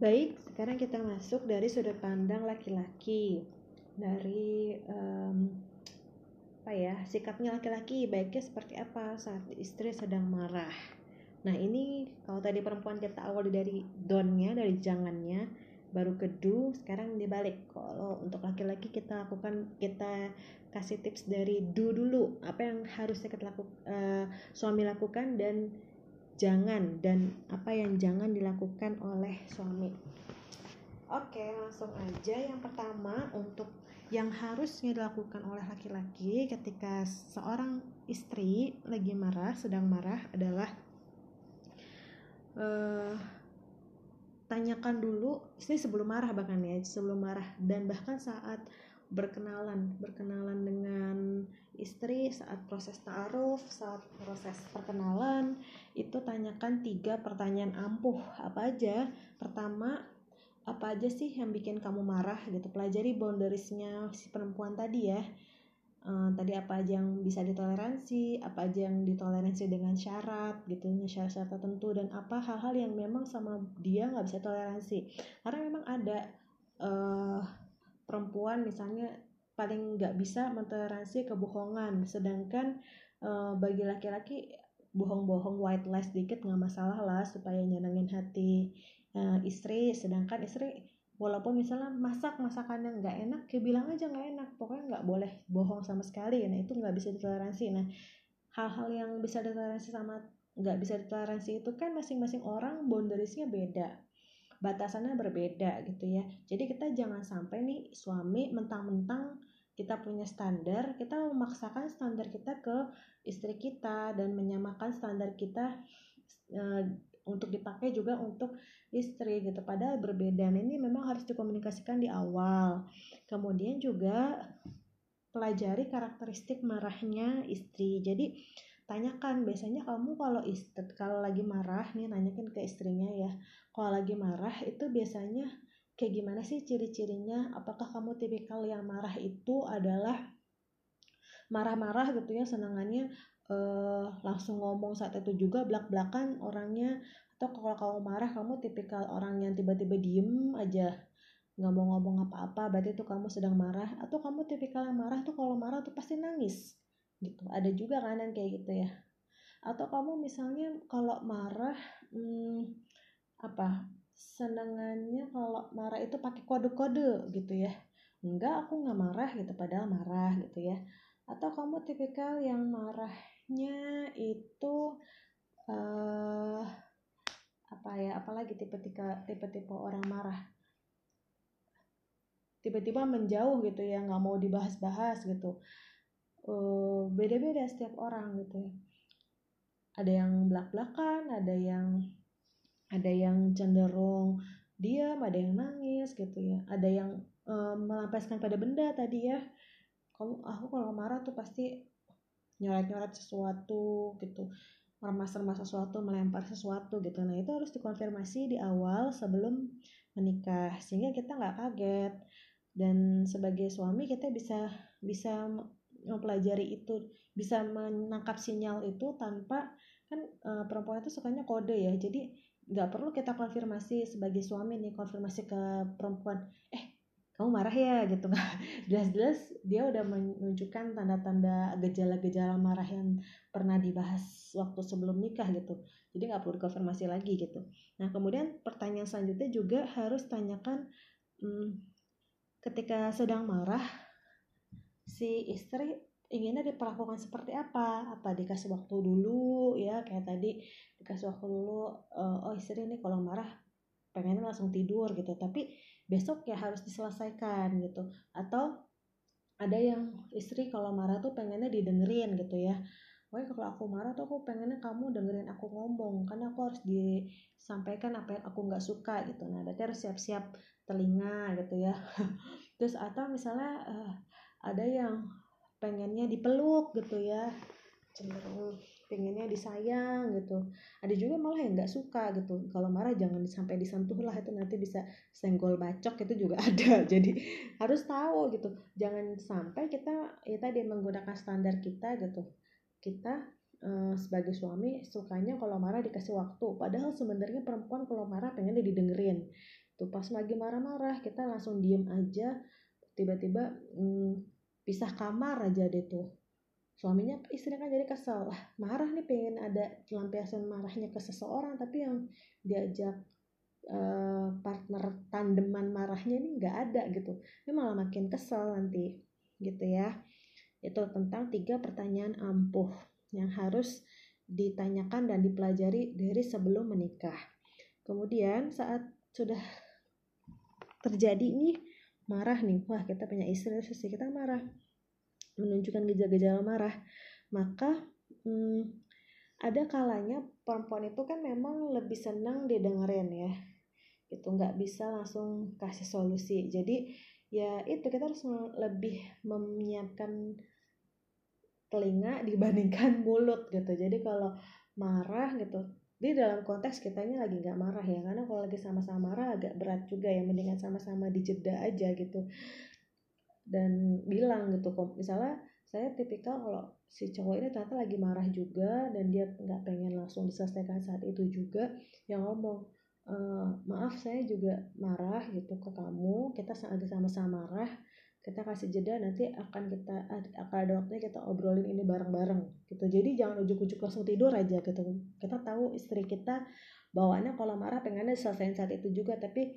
Baik, sekarang kita masuk dari sudut pandang laki-laki. Dari um, apa ya, sikapnya laki-laki baiknya seperti apa saat istri sedang marah. Nah, ini kalau tadi perempuan kita awal dari donnya, dari jangannya, baru ke sekarang dibalik. Kalau untuk laki-laki kita lakukan kita kasih tips dari do dulu, apa yang harusnya kita lakukan uh, suami lakukan dan jangan dan apa yang jangan dilakukan oleh suami. Oke, langsung aja yang pertama untuk yang harusnya dilakukan oleh laki-laki ketika seorang istri lagi marah, sedang marah adalah uh, tanyakan dulu istri sebelum marah bahkan ya, sebelum marah dan bahkan saat berkenalan, berkenalan dengan istri saat proses ta'aruf, saat proses perkenalan, itu tanyakan tiga pertanyaan ampuh. Apa aja? Pertama, apa aja sih yang bikin kamu marah gitu. Pelajari boundariesnya si perempuan tadi ya. Uh, tadi apa aja yang bisa ditoleransi, apa aja yang ditoleransi dengan syarat gitu, syarat-syarat tertentu dan apa hal-hal yang memang sama dia nggak bisa toleransi. Karena memang ada uh, perempuan misalnya paling nggak bisa mentoleransi kebohongan sedangkan uh, bagi laki-laki bohong-bohong white lies dikit nggak masalah lah supaya nyenengin hati uh, istri. Sedangkan istri walaupun misalnya masak masakan yang nggak enak ya bilang aja nggak enak. Pokoknya nggak boleh bohong sama sekali. Nah itu nggak bisa ditoleransi. Nah hal-hal yang bisa ditoleransi sama nggak bisa ditoleransi itu kan masing-masing orang boundariesnya beda. Batasannya berbeda gitu ya. Jadi kita jangan sampai nih suami mentang-mentang kita punya standar, kita memaksakan standar kita ke istri kita dan menyamakan standar kita e, untuk dipakai juga untuk istri gitu. Padahal berbeda. Nah, ini memang harus dikomunikasikan di awal. Kemudian juga pelajari karakteristik marahnya istri. Jadi tanyakan biasanya kamu kalau istri kalau lagi marah nih nanyakin ke istrinya ya. Kalau lagi marah itu biasanya kayak gimana sih ciri-cirinya? Apakah kamu tipikal yang marah itu adalah marah-marah gitu ya senangannya uh, langsung ngomong saat itu juga belak-belakan orangnya? Atau kalau kamu marah kamu tipikal orang yang tiba-tiba diem aja nggak mau ngomong apa-apa berarti itu kamu sedang marah? Atau kamu tipikal yang marah tuh kalau marah tuh pasti nangis gitu. Ada juga kan yang kayak gitu ya. Atau kamu misalnya kalau marah hmm, apa senangannya kalau marah itu pakai kode-kode gitu ya. Enggak aku nggak marah gitu padahal marah gitu ya. Atau kamu tipikal yang marahnya itu uh, apa ya apalagi tipe-tipe tipe-tipe orang marah. Tiba-tiba menjauh gitu ya nggak mau dibahas-bahas gitu. Uh, beda-beda setiap orang gitu ya. Ada yang belak-belakan ada yang ada yang cenderung diam ada yang nangis gitu ya. Ada yang um, melampiaskan pada benda tadi ya. Kalau aku kalau marah tuh pasti nyoret-nyoret sesuatu gitu. Remas-remas sesuatu melempar sesuatu gitu. Nah itu harus dikonfirmasi di awal sebelum menikah sehingga kita nggak kaget. Dan sebagai suami kita bisa bisa mempelajari itu bisa menangkap sinyal itu tanpa kan e, perempuan itu sukanya kode ya. Jadi nggak perlu kita konfirmasi sebagai suami nih konfirmasi ke perempuan eh kamu marah ya? gitu nggak jelas-jelas dia udah menunjukkan tanda-tanda gejala-gejala marah yang pernah dibahas waktu sebelum nikah gitu. Jadi nggak perlu dikonfirmasi lagi gitu. Nah kemudian pertanyaan selanjutnya juga harus tanyakan hmm, ketika sedang marah si istri inginnya diperlakukan seperti apa? Apa dikasih waktu dulu ya kayak tadi dikasih waktu dulu uh, oh istri ini kalau marah pengennya langsung tidur gitu. Tapi besok ya harus diselesaikan gitu. Atau ada yang istri kalau marah tuh pengennya didengerin gitu ya. Pokoknya kalau aku marah tuh aku pengennya kamu dengerin aku ngomong karena aku harus disampaikan apa yang aku nggak suka gitu. Nah berarti harus siap-siap telinga gitu ya. Terus atau misalnya uh, ada yang pengennya dipeluk gitu ya. Cenderung pengennya disayang gitu. Ada juga malah yang nggak suka gitu. Kalau marah jangan sampai disentuh lah itu nanti bisa senggol bacok itu juga ada. Jadi harus tahu gitu. Jangan sampai kita ya tadi menggunakan standar kita gitu. Kita uh, sebagai suami sukanya kalau marah dikasih waktu. Padahal sebenarnya perempuan kalau marah pengen didengerin. Tuh pas lagi marah-marah kita langsung diem aja. Tiba-tiba hmm, pisah kamar aja deh tuh. Suaminya istrinya kan jadi kesel. Lah marah nih pengen ada lampiasan marahnya ke seseorang tapi yang diajak uh, partner tandeman marahnya ini nggak ada gitu. Ini malah makin kesel nanti gitu ya. Itu tentang tiga pertanyaan ampuh yang harus ditanyakan dan dipelajari dari sebelum menikah. Kemudian saat sudah terjadi nih marah nih wah kita punya istri terus kita marah menunjukkan gejala-gejala marah. Maka hmm, ada kalanya perempuan itu kan memang lebih senang didengerin ya itu nggak bisa langsung kasih solusi. Jadi ya itu kita harus lebih menyiapkan telinga dibandingkan mulut gitu. Jadi kalau marah gitu di dalam konteks kita ini lagi nggak marah ya karena kalau lagi sama-sama marah agak berat juga ya mendingan sama-sama dijeda aja gitu. Dan bilang gitu misalnya saya tipikal kalau si cowok ini ternyata lagi marah juga dan dia nggak pengen langsung diselesaikan saat itu juga yang ngomong e, maaf saya juga marah gitu ke kamu kita lagi sama-sama marah kita kasih jeda nanti akan kita akan ada waktunya kita obrolin ini bareng-bareng gitu. Jadi jangan ujuk-ujuk langsung tidur aja gitu. Kita tahu istri kita bawaannya kalau marah pengennya selesaiin saat itu juga tapi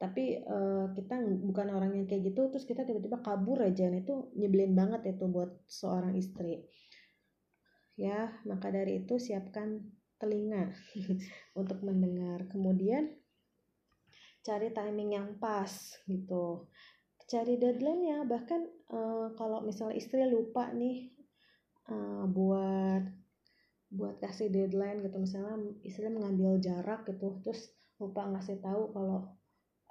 tapi uh, kita bukan orang yang kayak gitu terus kita tiba-tiba kabur aja. Nah itu nyebelin banget itu buat seorang istri. Ya maka dari itu siapkan telinga untuk mendengar. Kemudian cari timing yang pas gitu cari deadline ya bahkan uh, kalau misalnya istri lupa nih uh, buat buat kasih deadline gitu. Misalnya istri mengambil jarak gitu terus lupa ngasih tahu kalau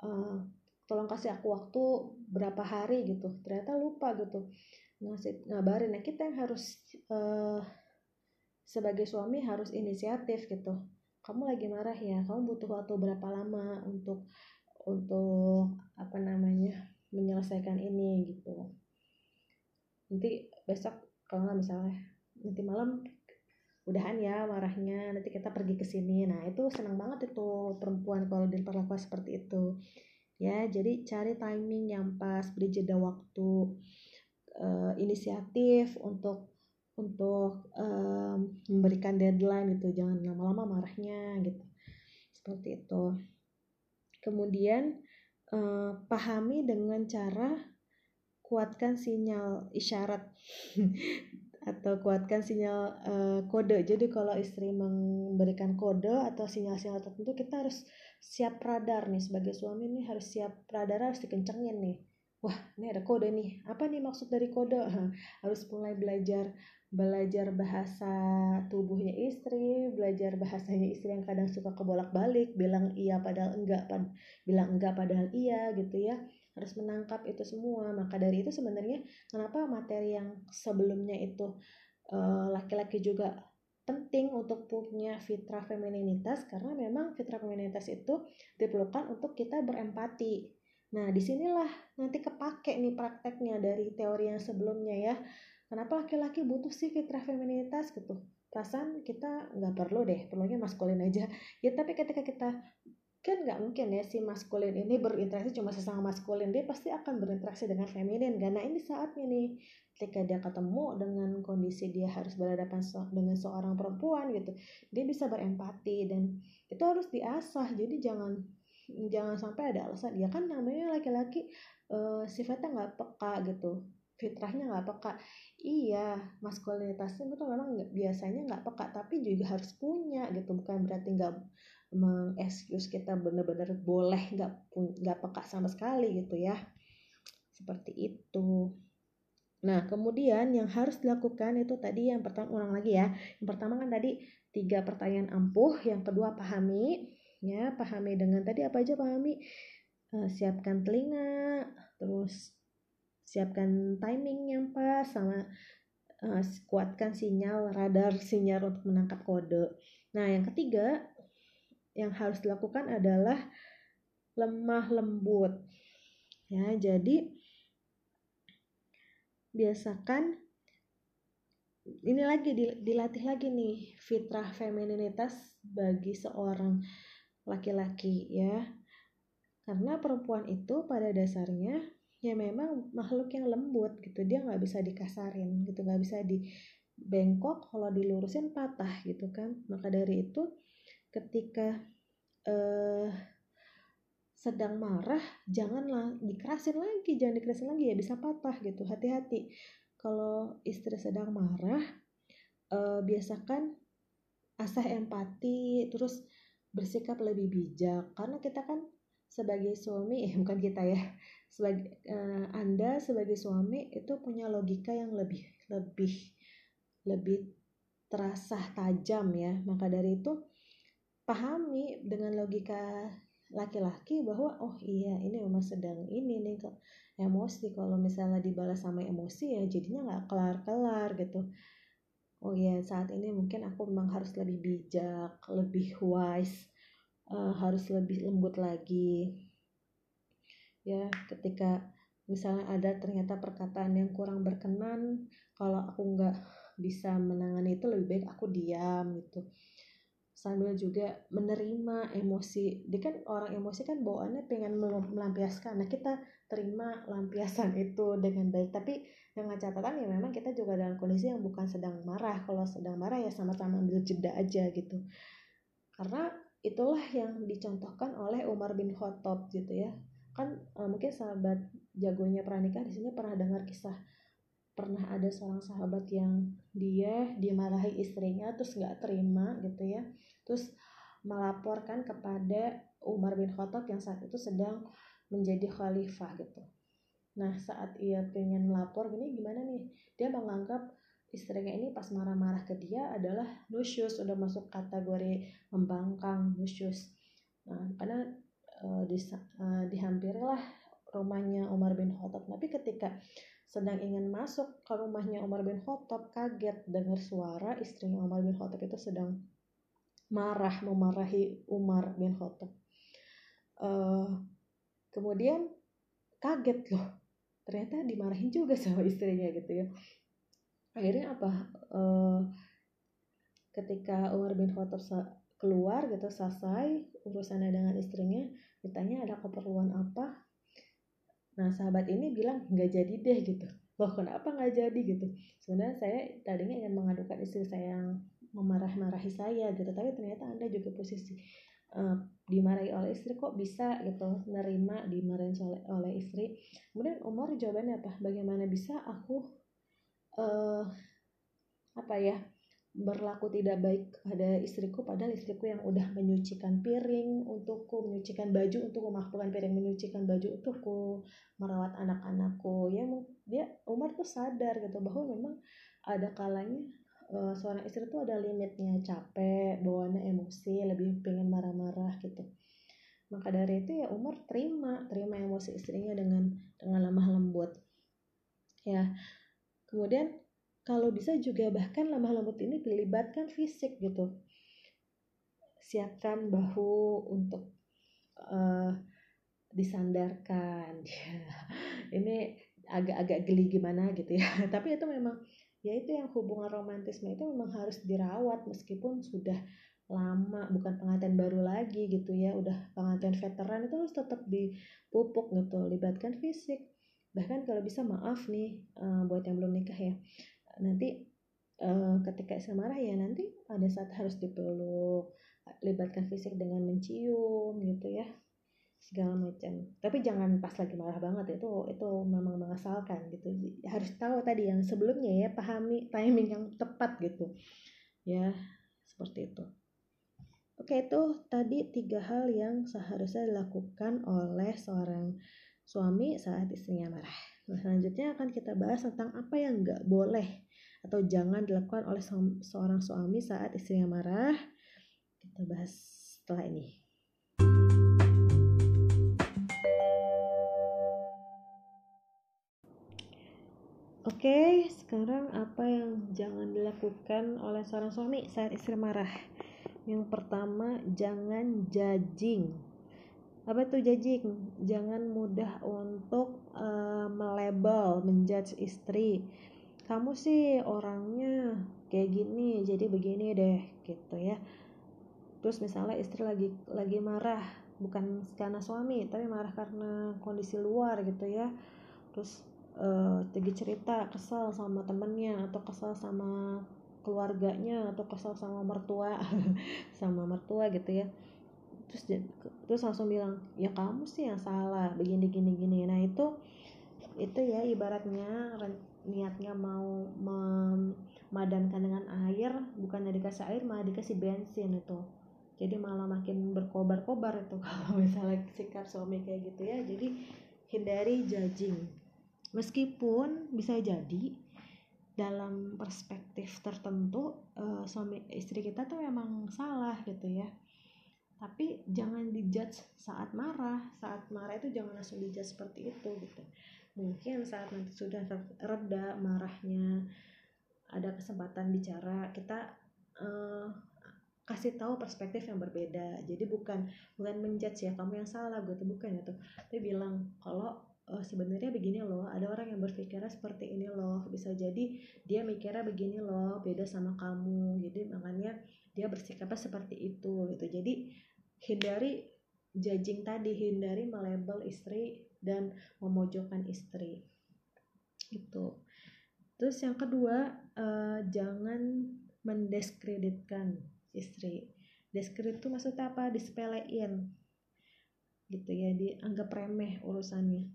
uh, tolong kasih aku waktu berapa hari gitu. Ternyata lupa gitu ngasih ngabarin. Nah kita yang harus uh, sebagai suami harus inisiatif gitu. Kamu lagi marah ya kamu butuh waktu berapa lama untuk untuk apa namanya menyelesaikan ini gitu. Nanti besok kalau nggak misalnya nanti malam udahan ya marahnya nanti kita pergi ke sini. Nah itu senang banget itu perempuan kalau diperlakukan seperti itu. Ya jadi cari timing yang pas beri jeda waktu uh, inisiatif untuk untuk um, memberikan deadline gitu. Jangan lama-lama marahnya gitu. Seperti itu. Kemudian uh, pahami dengan cara kuatkan sinyal isyarat atau kuatkan sinyal uh, kode. Jadi kalau istri memberikan kode atau sinyal-sinyal tertentu kita harus siap radar nih sebagai suami nih harus siap radar harus dikencengin nih. Wah, ini ada kode nih. Apa nih maksud dari kode? harus mulai belajar belajar bahasa tubuhnya istri, belajar bahasanya istri yang kadang suka kebolak-balik, bilang iya padahal enggak, pad bilang enggak padahal iya gitu ya. Harus menangkap itu semua. Maka dari itu sebenarnya kenapa materi yang sebelumnya itu eh, laki-laki uh, juga penting untuk punya fitrah femininitas karena memang fitrah femininitas itu diperlukan untuk kita berempati. Nah, di sinilah nanti kepake nih prakteknya dari teori yang sebelumnya ya kenapa laki-laki butuh sih fitrah feminitas gitu? Perasaan kita nggak perlu deh perlunya maskulin aja. Ya tapi ketika kita kan nggak mungkin ya si maskulin ini berinteraksi cuma sesama maskulin dia pasti akan berinteraksi dengan feminin karena ini saatnya nih ketika dia ketemu dengan kondisi dia harus berhadapan dengan seorang perempuan gitu dia bisa berempati dan itu harus diasah. Jadi jangan jangan sampai ada alasan. Ya kan namanya laki-laki uh, sifatnya nggak peka gitu fitrahnya nggak peka iya maskulinitasnya itu memang gak, biasanya nggak peka tapi juga harus punya gitu. Bukan berarti nggak mengexcuse kita benar-benar boleh nggak nggak peka sama sekali gitu ya. Seperti itu. Nah kemudian yang harus dilakukan itu tadi yang pertama ulang lagi ya. Yang pertama kan tadi tiga pertanyaan ampuh yang kedua pahami ya pahami dengan tadi apa aja pahami? Uh, siapkan telinga terus siapkan timing yang pas sama uh, kuatkan sinyal radar sinyal untuk menangkap kode. Nah, yang ketiga yang harus dilakukan adalah lemah lembut. Ya, jadi biasakan ini lagi dilatih lagi nih fitrah femininitas bagi seorang laki-laki ya karena perempuan itu pada dasarnya ya memang makhluk yang lembut gitu dia nggak bisa dikasarin gitu nggak bisa di bengkok kalau dilurusin patah gitu kan. Maka dari itu ketika eh, sedang marah janganlah dikerasin lagi jangan dikerasin lagi ya bisa patah gitu hati-hati. Kalau istri sedang marah eh, biasakan asah empati terus bersikap lebih bijak karena kita kan sebagai suami eh bukan kita ya sebagai uh, anda sebagai suami itu punya logika yang lebih lebih lebih terasa tajam ya. Maka dari itu pahami dengan logika laki-laki bahwa oh iya ini memang sedang ini nih kok emosi. Kalau misalnya dibalas sama emosi ya jadinya nggak kelar-kelar gitu. Oh iya saat ini mungkin aku memang harus lebih bijak lebih wise uh, harus lebih lembut lagi. Ya ketika misalnya ada ternyata perkataan yang kurang berkenan kalau aku nggak bisa menangani itu lebih baik aku diam gitu. Sambil juga menerima emosi. Dia kan orang emosi kan bawaannya pengen melampiaskan. Nah kita terima lampiasan itu dengan baik. Tapi dengan catatan ya memang kita juga dalam kondisi yang bukan sedang marah. Kalau sedang marah ya sama-sama ambil jeda aja gitu. Karena itulah yang dicontohkan oleh Umar bin Khattab gitu ya. Kan uh, mungkin sahabat jagonya pranikah di sini pernah dengar kisah pernah ada seorang sahabat yang dia dimarahi istrinya terus nggak terima gitu ya. Terus melaporkan kepada Umar bin Khattab yang saat itu sedang menjadi khalifah gitu. Nah saat ia pengen melapor gini gimana nih? Dia menganggap istrinya ini pas marah-marah ke dia adalah nusyus udah masuk kategori membangkang nusyus. Nah karena uh, di, uh, dihampirilah rumahnya Umar bin Khattab. Tapi ketika sedang ingin masuk ke rumahnya Umar bin Khattab kaget dengar suara istrinya Umar bin Khattab itu sedang marah memarahi Umar bin Khattab. Uh, kemudian kaget loh. Ternyata dimarahin juga sama istrinya gitu ya akhirnya apa? Uh, ketika Umar bin Khattab keluar gitu selesai urusannya dengan istrinya ditanya ada keperluan apa? Nah sahabat ini bilang nggak jadi deh gitu. Loh kenapa nggak jadi? gitu. Sebenarnya saya tadinya ingin mengadukan istri saya yang memarah-marahi saya gitu tapi ternyata anda juga posisi uh, dimarahi oleh istri kok bisa gitu nerima dimarahin oleh, istri. Kemudian Umar jawabannya apa? Bagaimana bisa aku uh, apa ya berlaku tidak baik pada istriku padahal istriku yang udah menyucikan piring untukku menyucikan baju untukku bukan piring menyucikan baju untukku merawat anak-anakku. Ya dia Umar tuh sadar gitu bahwa memang ada kalanya uh, seorang istri tuh ada limitnya capek bawaannya emosi lebih pengen marah-marah gitu. Maka dari itu ya Umar terima terima emosi istrinya dengan dengan lemah lembut. Ya kemudian kalau bisa juga bahkan lemah lembut ini dilibatkan fisik gitu. Siapkan bahu untuk uh, disandarkan. Ini agak-agak geli gimana gitu ya. Tapi itu memang ya itu yang hubungan romantisme itu memang harus dirawat meskipun sudah lama bukan pengantin baru lagi gitu ya. Udah pengantin veteran itu harus tetap dipupuk gitu libatkan fisik bahkan kalau bisa maaf nih uh, buat yang belum nikah ya. Nanti uh, ketika istri marah ya nanti pada saat harus dipeluk libatkan fisik dengan mencium gitu ya segala macam. Tapi jangan pas lagi marah banget itu itu memang mengasalkan gitu. Harus tahu tadi yang sebelumnya ya pahami timing yang tepat gitu. Ya seperti itu. Oke itu tadi tiga hal yang seharusnya dilakukan oleh seorang suami saat istrinya marah. Nah, selanjutnya akan kita bahas tentang apa yang nggak boleh atau jangan dilakukan oleh seorang suami saat istrinya marah. Kita bahas setelah ini. Oke, sekarang apa yang jangan dilakukan oleh seorang suami saat istri marah? Yang pertama, jangan judging apa itu judging jangan mudah untuk uh, melebel menjudge istri. Kamu sih orangnya kayak gini jadi begini deh gitu ya. Terus misalnya istri lagi lagi marah bukan karena suami tapi marah karena kondisi luar gitu ya. Terus uh, cerita kesal sama temennya atau kesal sama keluarganya atau kesal sama mertua sama mertua gitu ya terus terus langsung bilang ya kamu sih yang salah begini gini gini. Nah itu itu ya ibaratnya niatnya mau memadamkan dengan air bukannya dikasih air malah dikasih bensin itu. Jadi malah makin berkobar-kobar itu kalau misalnya sikap suami kayak gitu ya. Jadi hindari judging. Meskipun bisa jadi dalam perspektif tertentu uh, suami istri kita tuh emang salah gitu ya tapi jangan dijudge saat marah. Saat marah itu jangan langsung dijudge seperti itu gitu. Mungkin saat nanti sudah reda marahnya ada kesempatan bicara kita uh, kasih tahu perspektif yang berbeda. Jadi bukan bukan menjudge ya kamu yang salah gue tuh bukan itu. Tapi bilang kalau uh, sebenarnya begini loh ada orang yang berpikirnya seperti ini loh. Bisa jadi dia mikirnya begini loh beda sama kamu. Jadi makanya dia bersikapnya seperti itu gitu. Jadi hindari judging tadi hindari melabel istri dan memojokkan istri. Itu terus yang kedua uh, jangan mendiskreditkan istri. Deskrit itu maksudnya apa? Disepelein. Gitu ya dianggap remeh urusannya.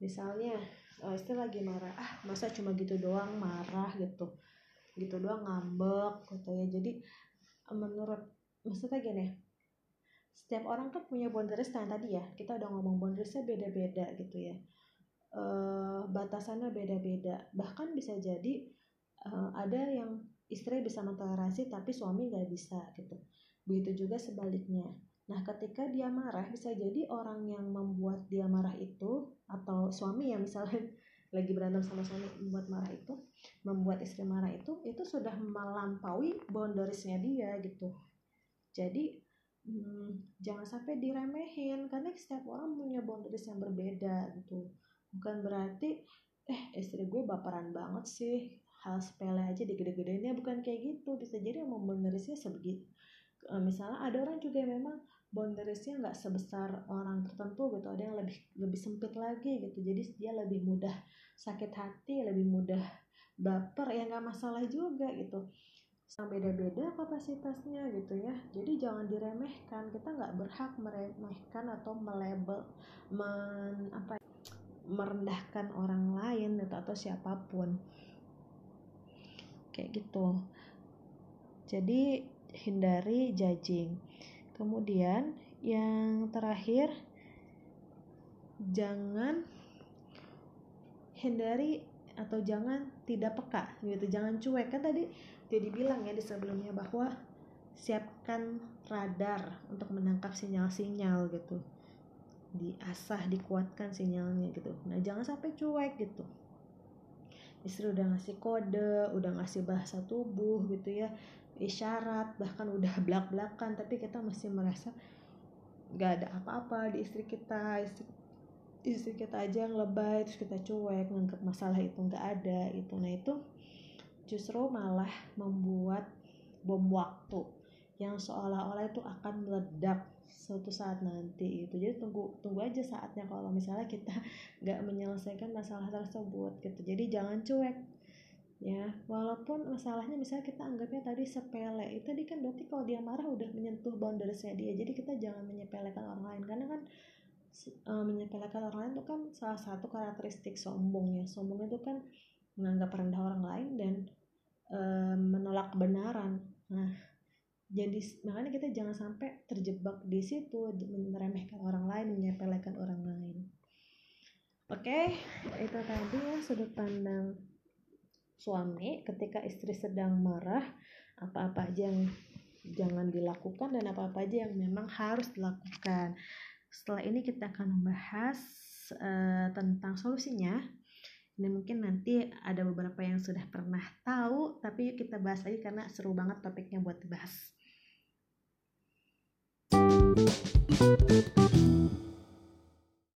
Misalnya oh, istri lagi marah ah masa cuma gitu doang marah gitu. Gitu doang ngambek gitu ya. Jadi menurut maksudnya gini setiap orang kan punya boundaries yang tadi ya. Kita udah ngomong boundariesnya beda-beda gitu ya. E, batasannya beda-beda. Bahkan bisa jadi e, ada yang istri bisa mentoleransi tapi suami nggak bisa gitu. Begitu juga sebaliknya. Nah ketika dia marah bisa jadi orang yang membuat dia marah itu atau suami yang misalnya lagi berantem sama suami membuat marah itu membuat istri marah itu itu sudah melampaui boundariesnya dia gitu. Jadi hmm, jangan sampai diremehin karena setiap orang punya boundaries yang berbeda gitu. Bukan berarti eh istri gue baperan banget sih hal sepele aja digede-gedeinnya bukan kayak gitu. Bisa jadi emang boundariesnya sebegitu eh, misalnya ada orang juga yang memang boundariesnya nggak sebesar orang tertentu gitu ada yang lebih lebih sempit lagi gitu. Jadi dia lebih mudah sakit hati lebih mudah baper ya nggak masalah juga gitu sama beda-beda kapasitasnya gitu ya. Jadi jangan diremehkan. Kita nggak berhak meremehkan atau melebel men apa merendahkan orang lain gitu, atau siapa pun. Kayak gitu. Jadi hindari judging. Kemudian yang terakhir jangan hindari atau jangan tidak peka gitu. Jangan cuek. Kan tadi jadi bilang ya di sebelumnya bahwa siapkan radar untuk menangkap sinyal-sinyal gitu. Diasah dikuatkan sinyalnya gitu. Nah jangan sampai cuek gitu. Istri udah ngasih kode udah ngasih bahasa tubuh gitu ya. Isyarat bahkan udah belak belakan tapi kita masih merasa gak ada apa-apa di istri kita istri, istri kita aja yang lebay terus kita cuek nganggap masalah itu nggak ada itu nah itu justru malah membuat bom waktu yang seolah-olah itu akan meledak suatu saat nanti itu jadi tunggu tunggu aja saatnya kalau misalnya kita nggak menyelesaikan masalah tersebut gitu. Jadi jangan cuek ya. Walaupun masalahnya misalnya kita anggapnya tadi sepele itu tadi kan berarti kalau dia marah udah menyentuh boundariesnya dia. Jadi kita jangan menyepelekan orang lain. Karena kan uh, menyepelekan orang lain itu kan salah satu karakteristik sombong ya. Sombong itu kan menganggap rendah orang lain dan uh, menolak kebenaran. Nah jadi makanya kita jangan sampai terjebak di situ meremehkan orang lain menyepelekan orang lain. Oke okay, itu tadi ya sudut pandang suami ketika istri sedang marah apa-apa aja yang jangan dilakukan dan apa-apa aja yang memang harus dilakukan setelah ini kita akan membahas uh, tentang solusinya ini mungkin nanti ada beberapa yang sudah pernah tahu tapi yuk kita bahas lagi karena seru banget topiknya buat dibahas.